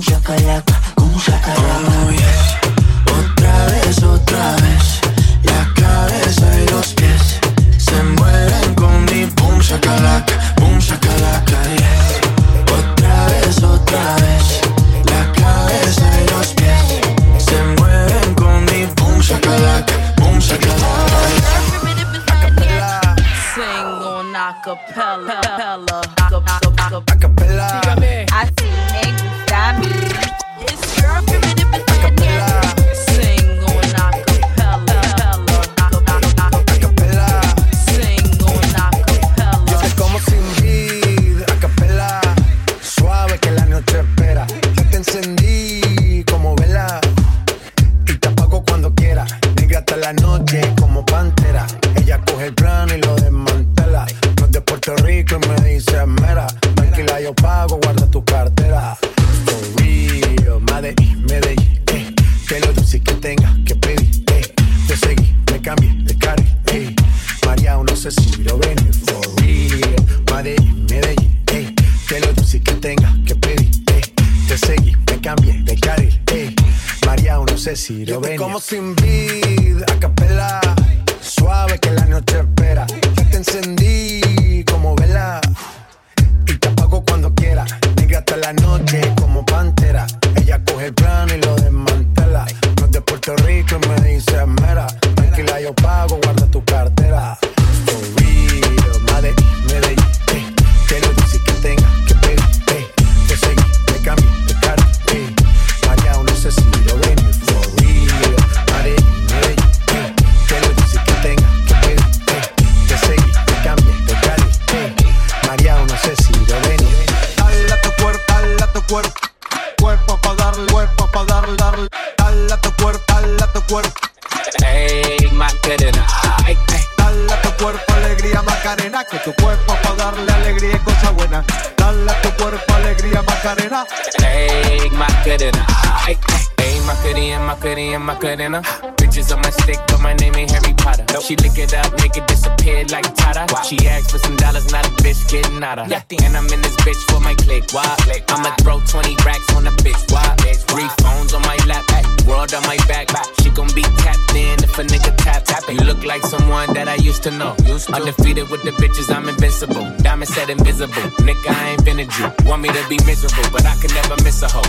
Chocolate. Macarena, Macarena. Bitches on my stick, but my name ain't Harry Potter. She lick it up, make it disappear like Tata. She asked for some dollars, not a bitch getting out of. And I'm in this bitch for my click. Why? I'ma throw 20 racks on a bitch. Why? Three phones on my lap, world on my back. She gon' be tapped in if a nigga tap. tap You look like someone that I used to know. Undefeated with the bitches, I'm invincible. Diamond said invisible. Nigga, I ain't been a Jew. Want me to be miserable, but I can never miss a hoe.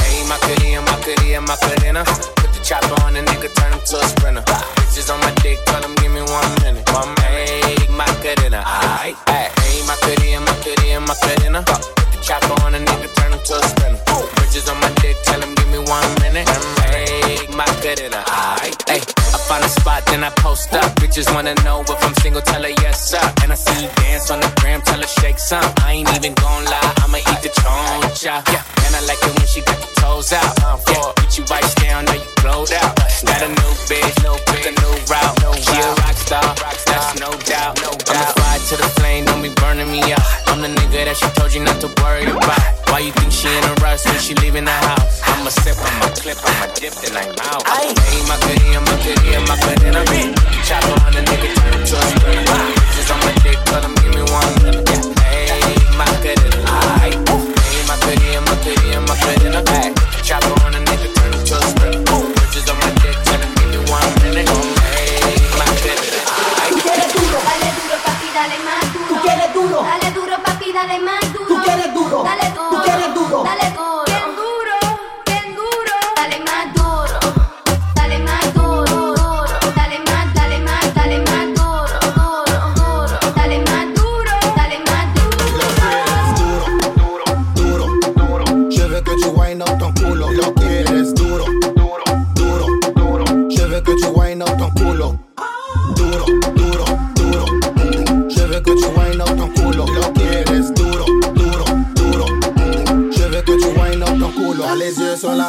Hey, my cutie, my cutie, my cutina. Chopper on a nigga, turn him to a sprinter. Bitches on my dick, tell him give me one minute. One. Hey, my cutina. Aight, aight. Hey, my cutie, my cutie, my cutina. Put the chopper on a nigga, turn him to a sprinter. Bitches on my dick, tell him give me one minute. Hey, my cutina. Aight, hey. I find a spot, then I post up. Bitches wanna know if I'm single, tell her yes, sir. And I see you dance on the gram, tell her shake some. I ain't even gon' lie, I'ma eat the choncha. Yeah, and I like it when she got the toes out. That she told you not to worry about. Why you think she in a rush when she leaving the house? I'ma sip, I'ma clip, I'ma dip, then I'm out. Hey, my goodie, my goodie, my goodie, I'm in. Chop on a nigga, turn him to a spring. Just on my dick, tell him give me one. Yeah. Hey, my goodie, aight. Hey, my goodie, goodie, my goodie, I'm back. Chop on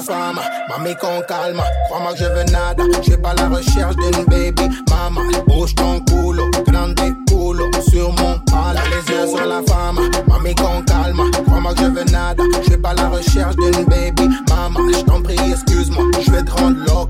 femme, mamie con calme, crois-moi que je veux nada, je suis pas la recherche d'une baby, maman, bouge ton culo, grande culo, sur mon pala, les yeux sur la femme, mamie con calme, crois-moi que je veux nada, je suis pas la recherche d'une baby, maman, je t'en prie, excuse-moi, je vais te rendre loca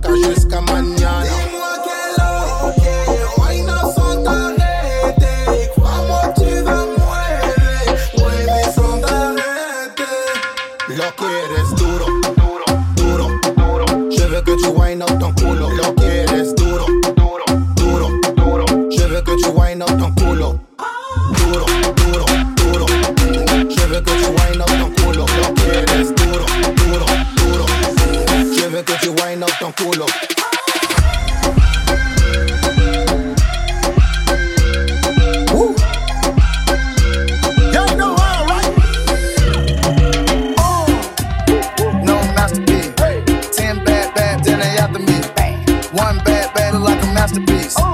masterpiece.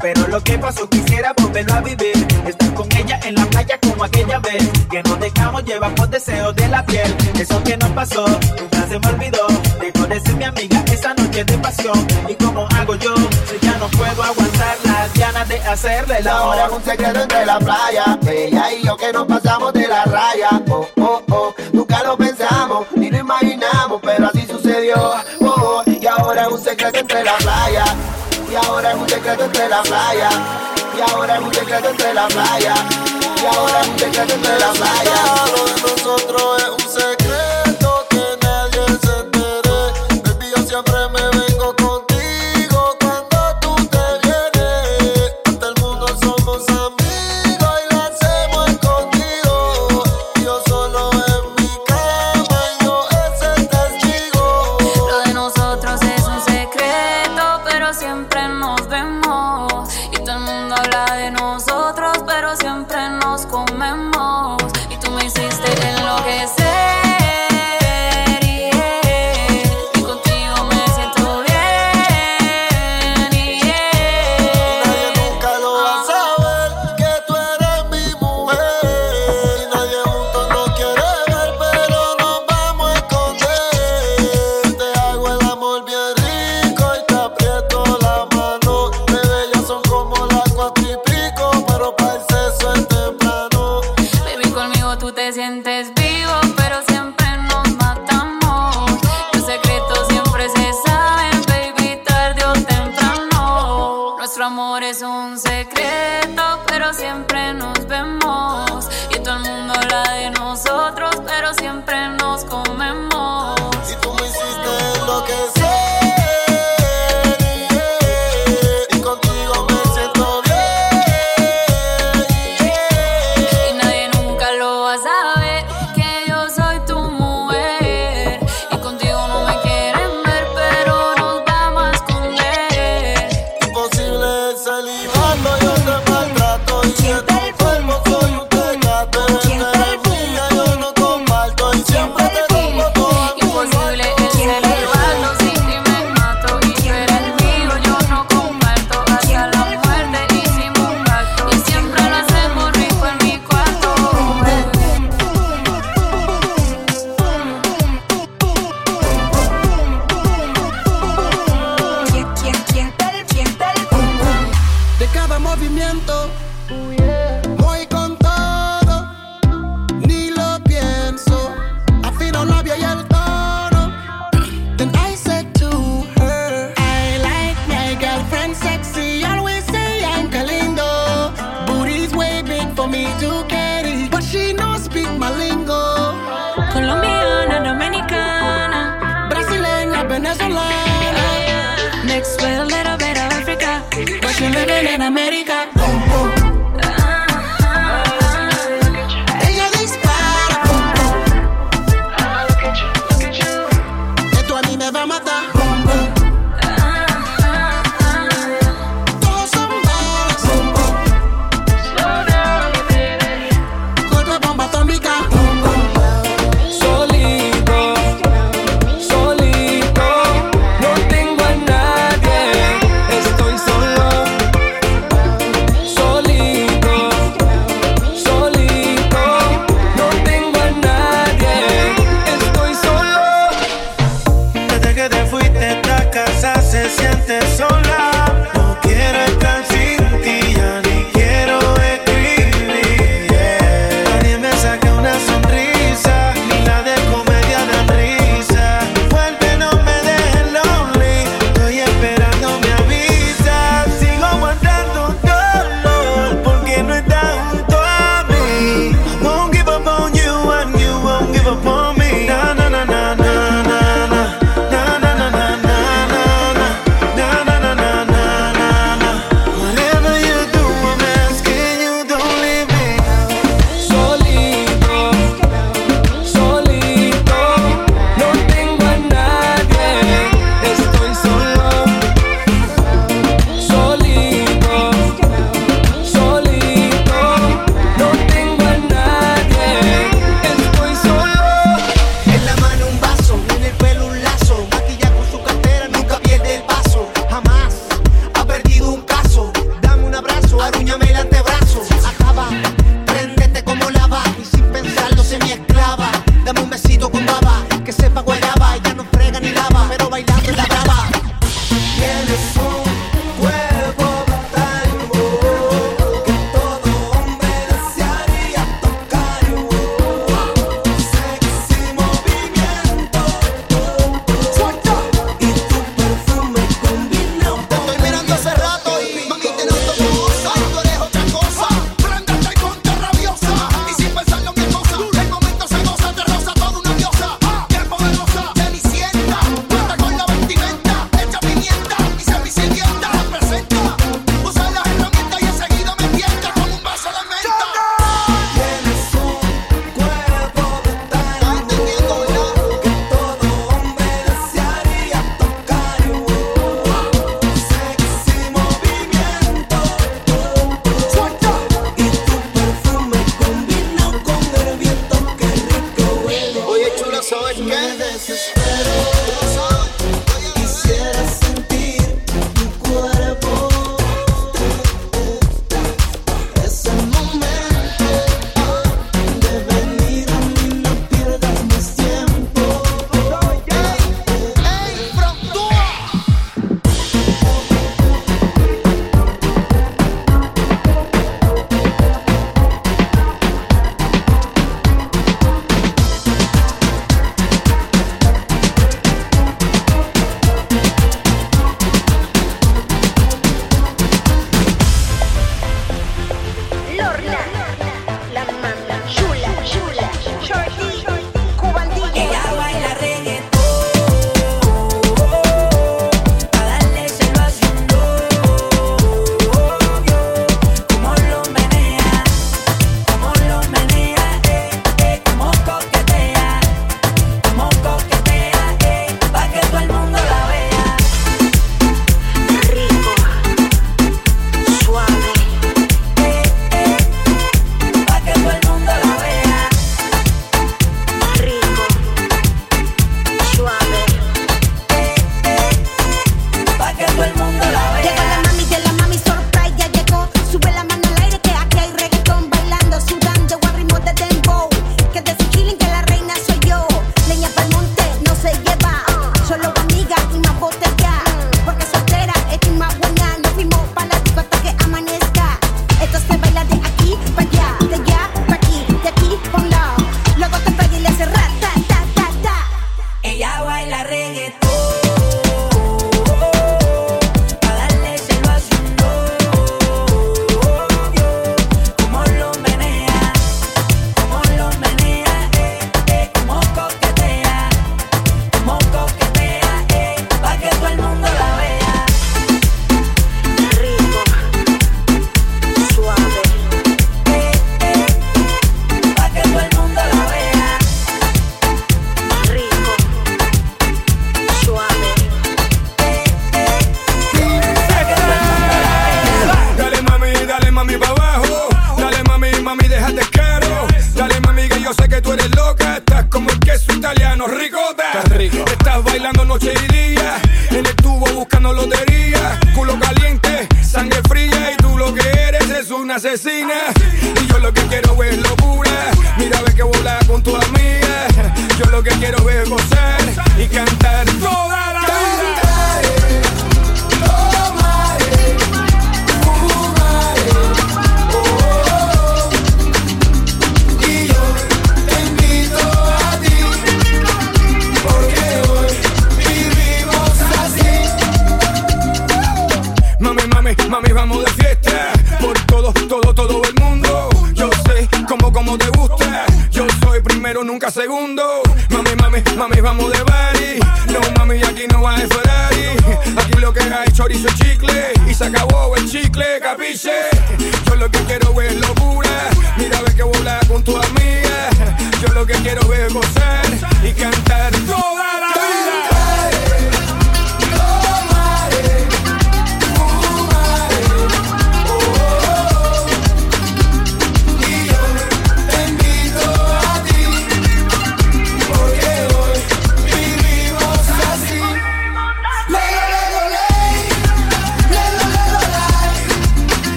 Pero lo que pasó quisiera volverlo a vivir. Estar con ella en la playa como aquella vez. Que nos dejamos, llevamos deseos de la piel. Eso que nos pasó, nunca se me olvidó. Dejó de ser mi amiga esa noche de pasión. ¿Y cómo hago yo? Ya no puedo aguantar las ganas de hacerle la hora. un secreto entre la playa. Ella y yo que nos pasamos de la raya. Oh, oh, oh. Nunca lo pensamos, ni lo imaginamos, pero así sucedió. Oh, oh. Y ahora es un secreto entre la playa. Y ahora es un secreto entre la playa. Y ahora es un secreto entre la playa. Y ahora es un secreto entre la playa. Lo de nosotros es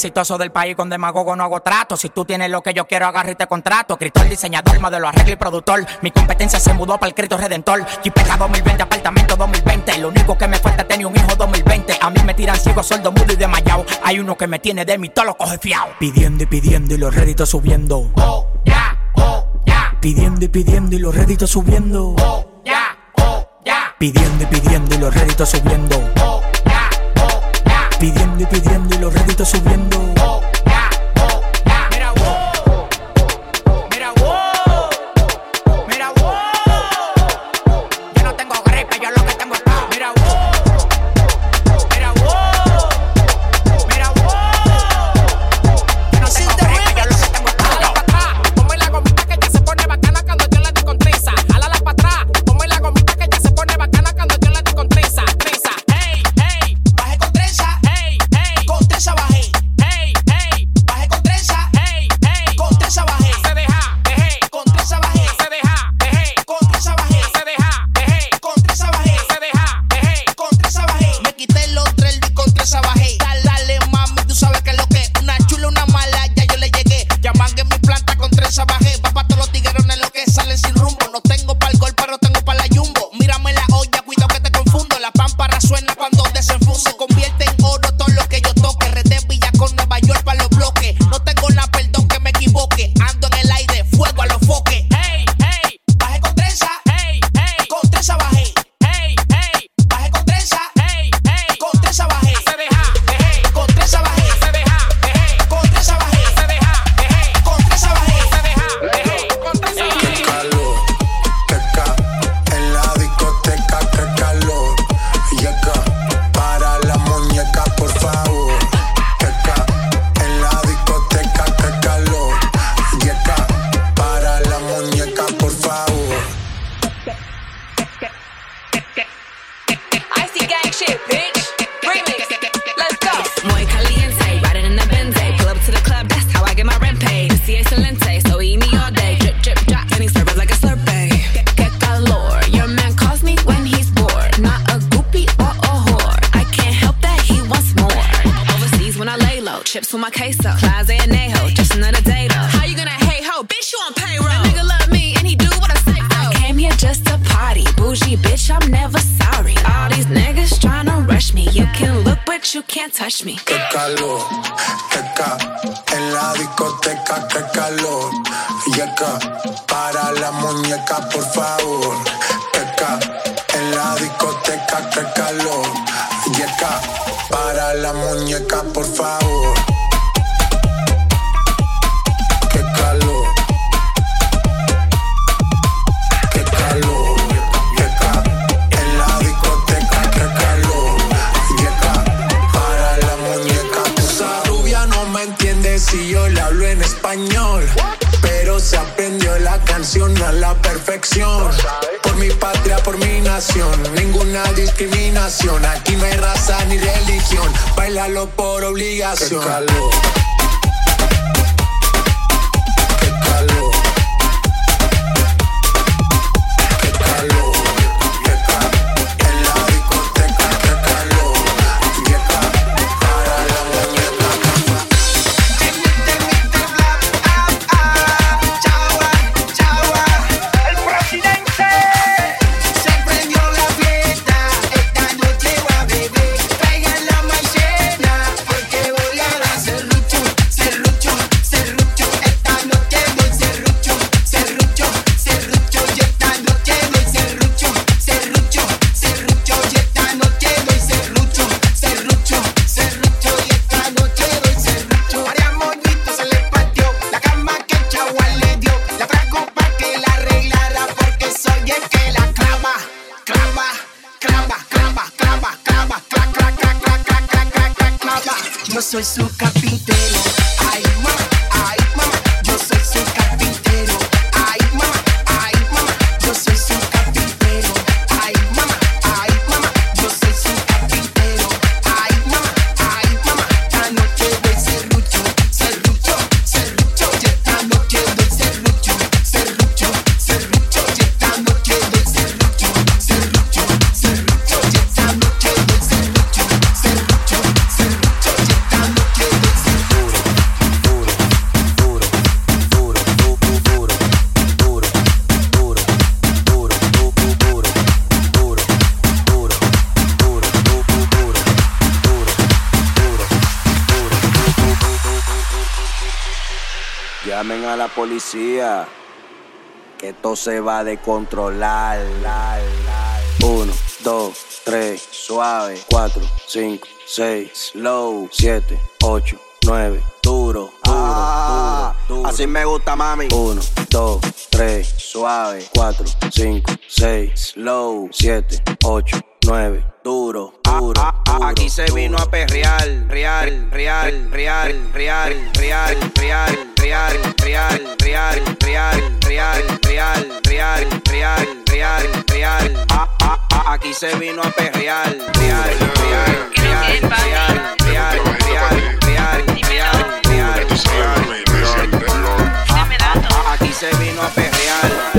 exitoso del país con demagogo no hago trato. Si tú tienes lo que yo quiero, agarro y te contrato. Escritor, diseñador, modelo, arreglo y productor. Mi competencia se mudó para el Cristo Redentor. Jipeta 2020, apartamento 2020. Lo único que me falta es tener un hijo 2020. A mí me tiran ciego, sueldo mudo y desmayado. Hay uno que me tiene de mí, todo lo coge fiao. Pidiendo y pidiendo y los réditos subiendo. Oh, ya, yeah, oh, ya. Yeah. Pidiendo y pidiendo y los réditos subiendo. Oh, ya, yeah, oh, ya. Pidiendo y pidiendo y los réditos subiendo. Oh, Pidiendo y pidiendo y los réditos subiendo. calor, teca. En la discoteca, qué calor, yeca. Para la muñeca, por favor, teca. En la discoteca, qué calor, yeca. Para la muñeca, por favor. Por mi patria, por mi nación. Ninguna discriminación. Aquí no hay raza ni religión. Bailalo por obligación. policía. Que esto se va de controlar. La, la. Uno, dos, tres, suave. Cuatro, cinco, seis, low. Siete, ocho, nueve, duro, duro, ah, duro, duro. Así me gusta, mami. Uno, dos, tres, suave. Cuatro, cinco, seis, low. Siete, ocho, 9, duro, ah, ah, duro. Ah, aquí se vino a perrear, real, real, real, real, real, real, real, real, real, real, real, real, real, real, real, real. Aquí se vino a perrear, real, real, real, real, real, real, real, real, real, real. Aquí se vino a perrear.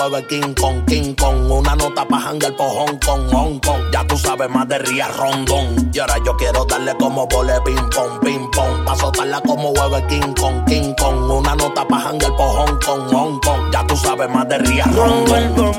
Hueve King Kong, King Kong. Una nota pa' janguear por Hong Kong, Hong. Ya tú sabes más de Ria Rondón. Y ahora yo quiero darle como vole ping pong, ping pong. Pa' soltarla como hueve King Kong, King Kong. Una nota pa' janguear por Hong Kong, Hong. Ya tú sabes más de No Rondón.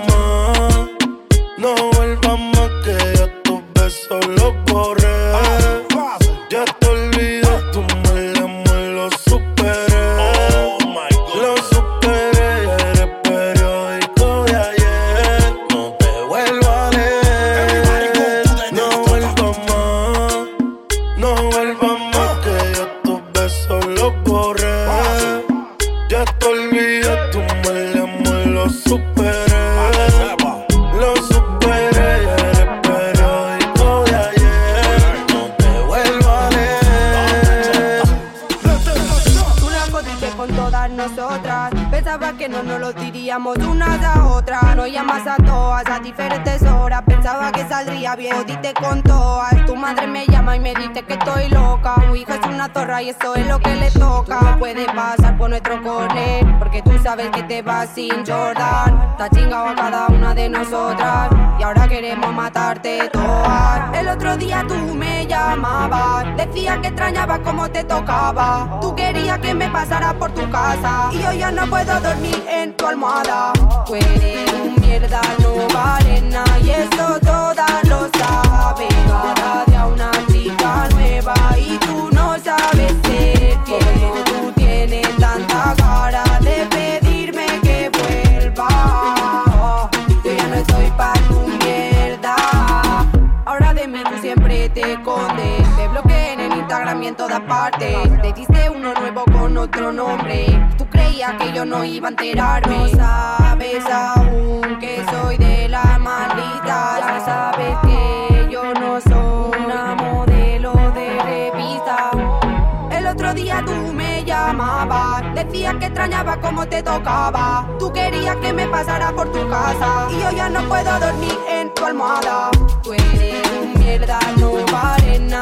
Que no nos lo diríamos unas a otras. Nos llamas a todas a diferentes horas. Pensaba que saldría bien, jodiste con todas. Tu madre me llama y me dice que estoy loca. Tu hija es una zorra y eso es lo que le toca. No puede pasar por nuestro corner. Porque tú sabes que te vas sin Jordan. Está chingado a cada una de nosotras. Y ahora queremos matarte todas. El otro día tú me Decía que extrañaba cómo te tocaba. Tú querías que me pasara por tu casa. Y yo ya no puedo dormir en tu almohada. Tú un mierda, no vale nada. Y eso todas lo saben. En todas partes. Te diste uno nuevo con otro nombre. Tú creías que yo no iba a enterarme. No sabes aún que soy de la maldita. Ya sabes que yo no soy una modelo de revista. El otro día tú me llamabas, decías que extrañaba cómo te tocaba. Tú querías que me pasara por tu casa y yo ya no puedo dormir en tu almohada. Tú eres un mierda, no vale nada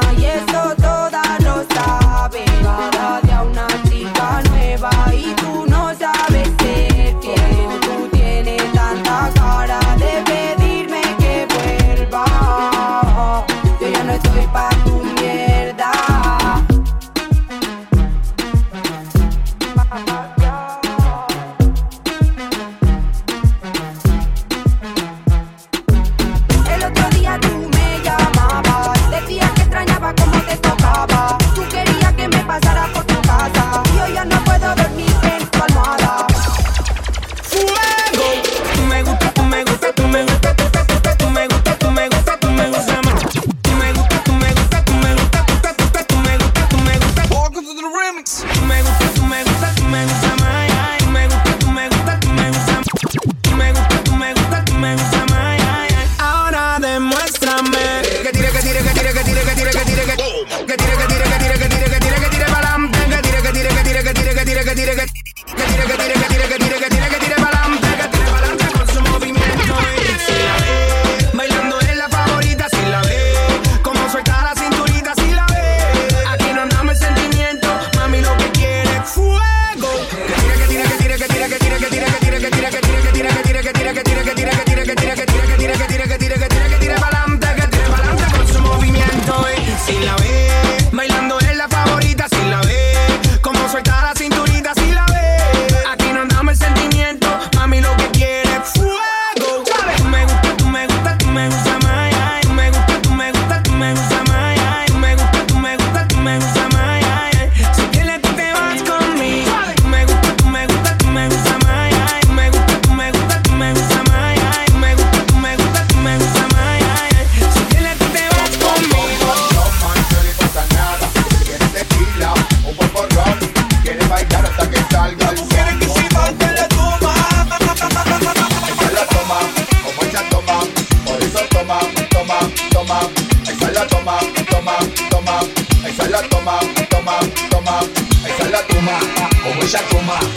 como ella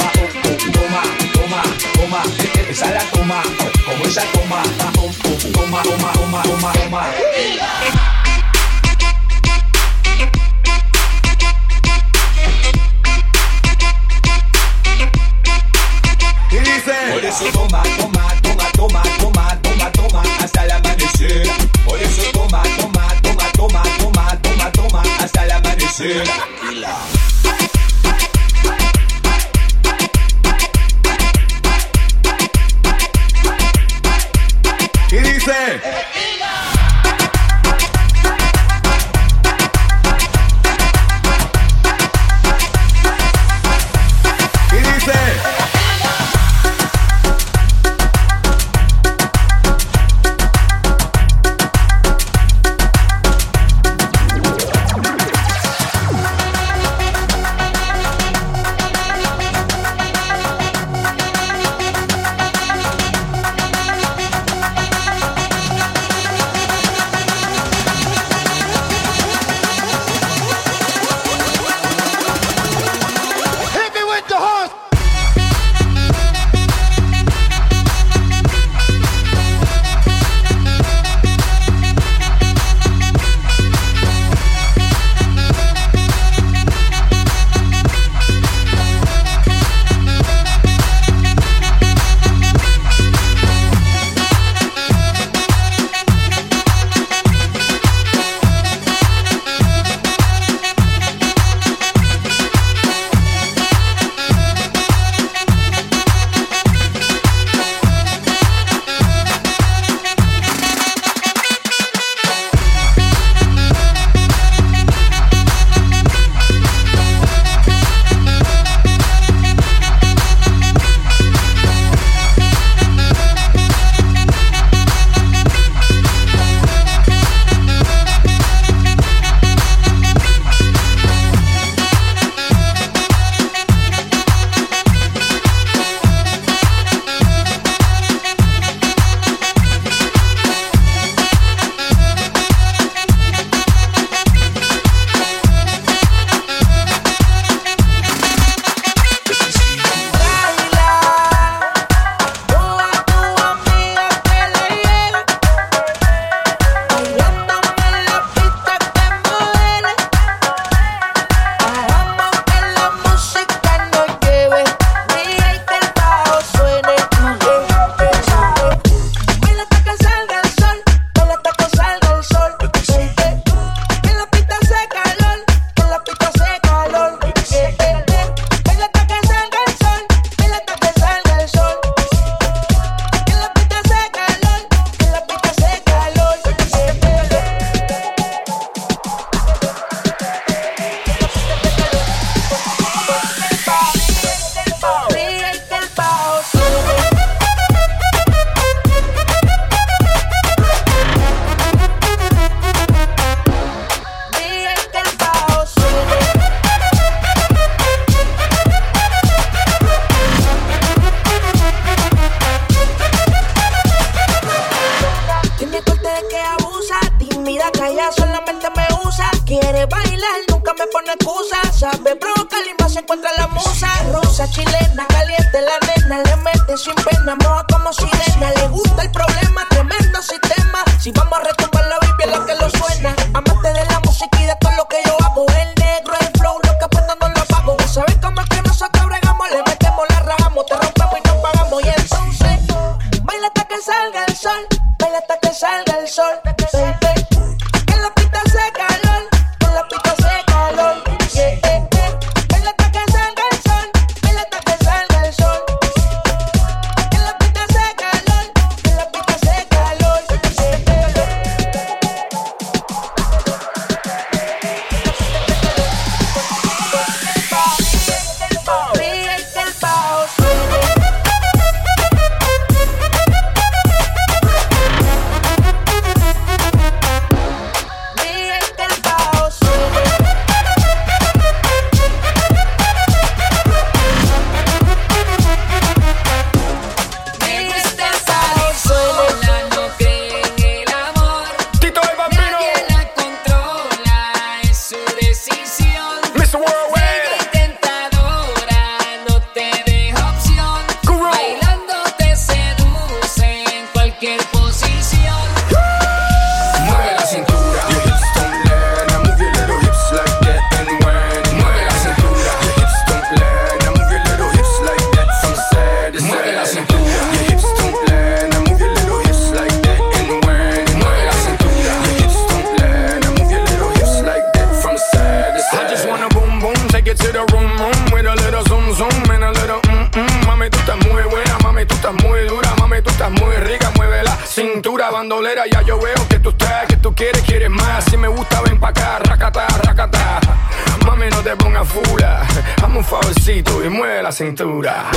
cintura.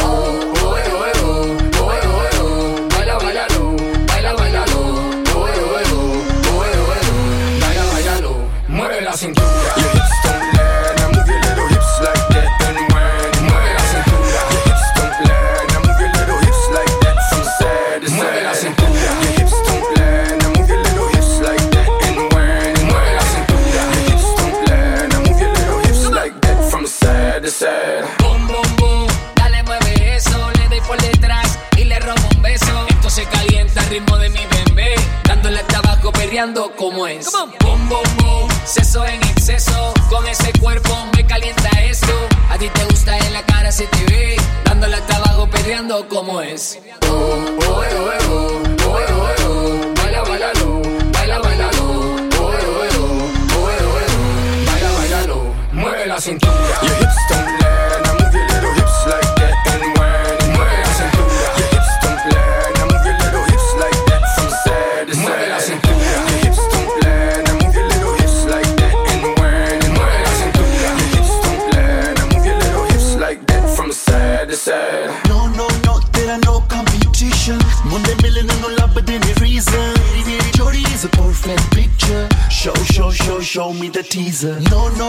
Show, me the teaser. No, no,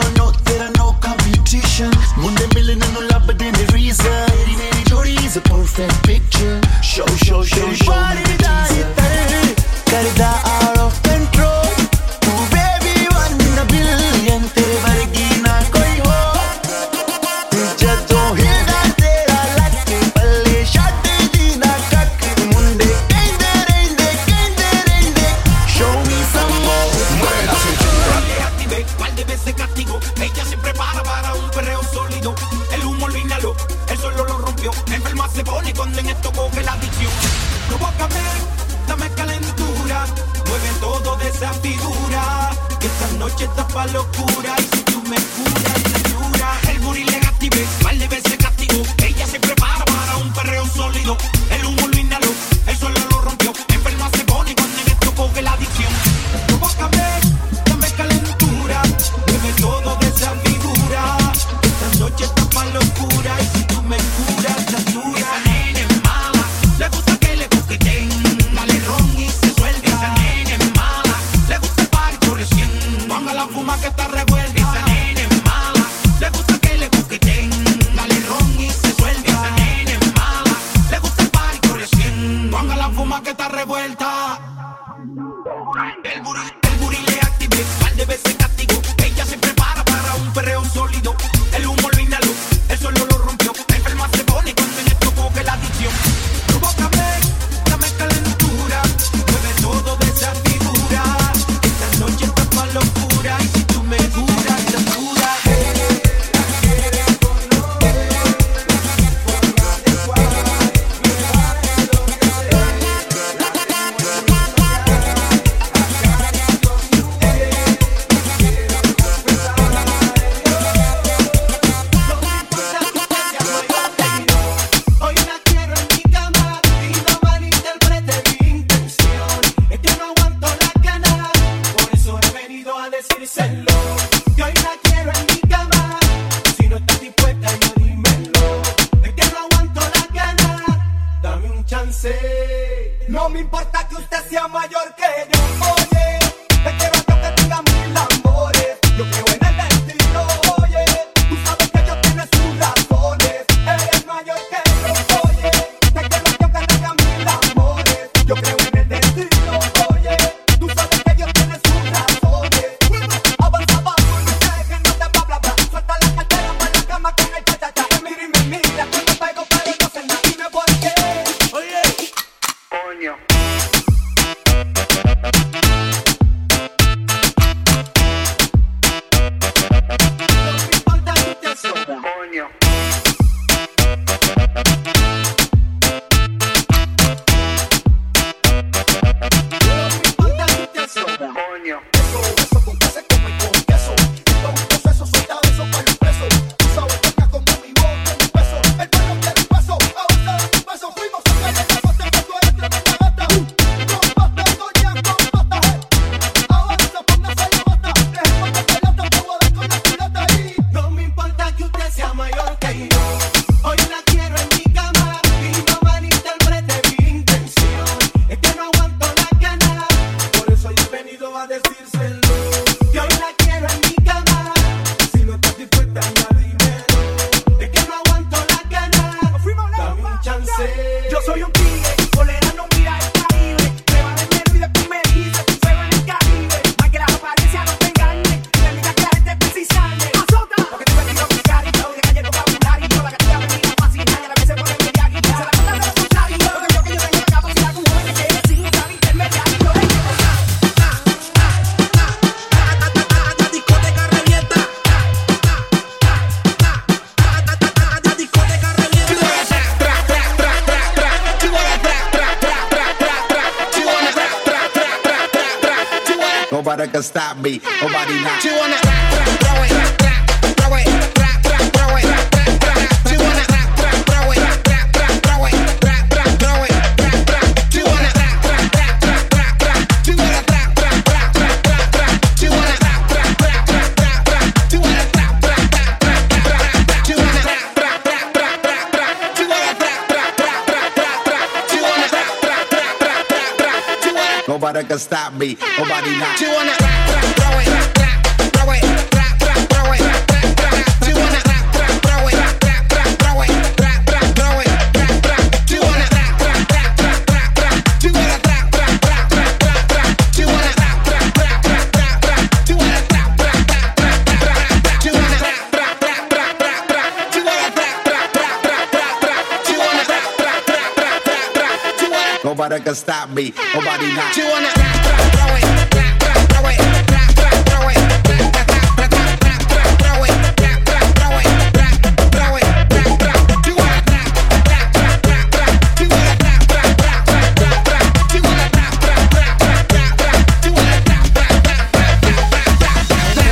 rap, rap, rap, rap.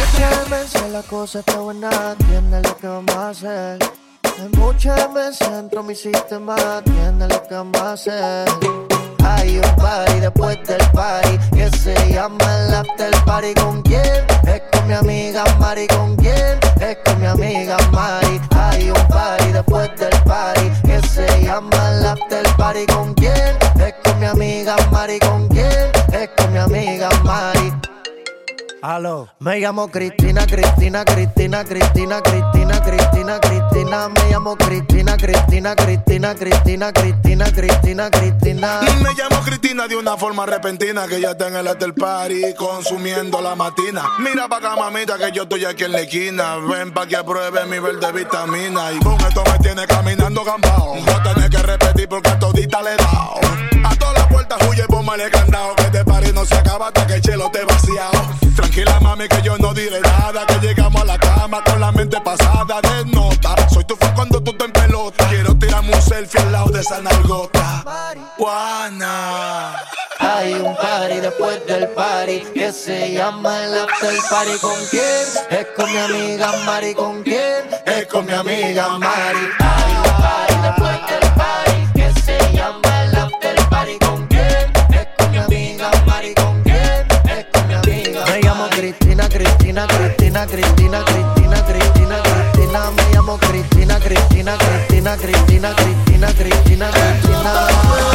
Muchas veces la cosa está buena, entiende lo que vamos a hacer. Hay muchas veces dentro de mi sistema, entiende lo que vamos a hacer. Hay un party después del party que se llama el after party. ¿Con quién? Es con mi amiga Mari. ¿Con quién? Es con mi amiga Mari. Hay un party después del party que se llama el after party. ¿Con quién? Es con mi amiga Mari. ¿Con quién? Es con mi amiga Mari. Aló. Me llamo Cristina, Cristina, Cristina, Cristina, Cristina, Cristina, Cristina. Me llamo Cristina, Cristina, Cristina, Cristina, Cristina, Cristina, Cristina. Me llamo Cristina de una forma repentina que ya está en el after party consumiendo la matina. Mira pa' acá, mamita, que yo estoy aquí en la esquina. Ven pa' que apruebe mi verde vitamina. Y boom, esto me tiene caminando gambao. No tenés que repetir porque a todita le he dado. A todas las puertas huye, póngale candado. Que este party no se acaba hasta que el chelo te vaciado. Tranquila, mami, que yo no diré nada. Que llegamos a la cama con la mente pasada de nota. Soy tu fan cuando tú te pelota. Quiero tirarme un selfie al lado de esa nalgota. Juana. Hay un party después del party que se llama el after party. ¿Con quién? Es con mi amiga Mari. ¿Con quién? Es con mi amiga Mari. Cristina, Cristina,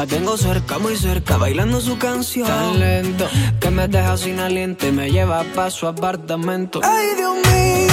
La tengo cerca, muy cerca, bailando su canción. Tan lento que me deja sin aliento y me lleva pa' su apartamento. Ay, Dios mío.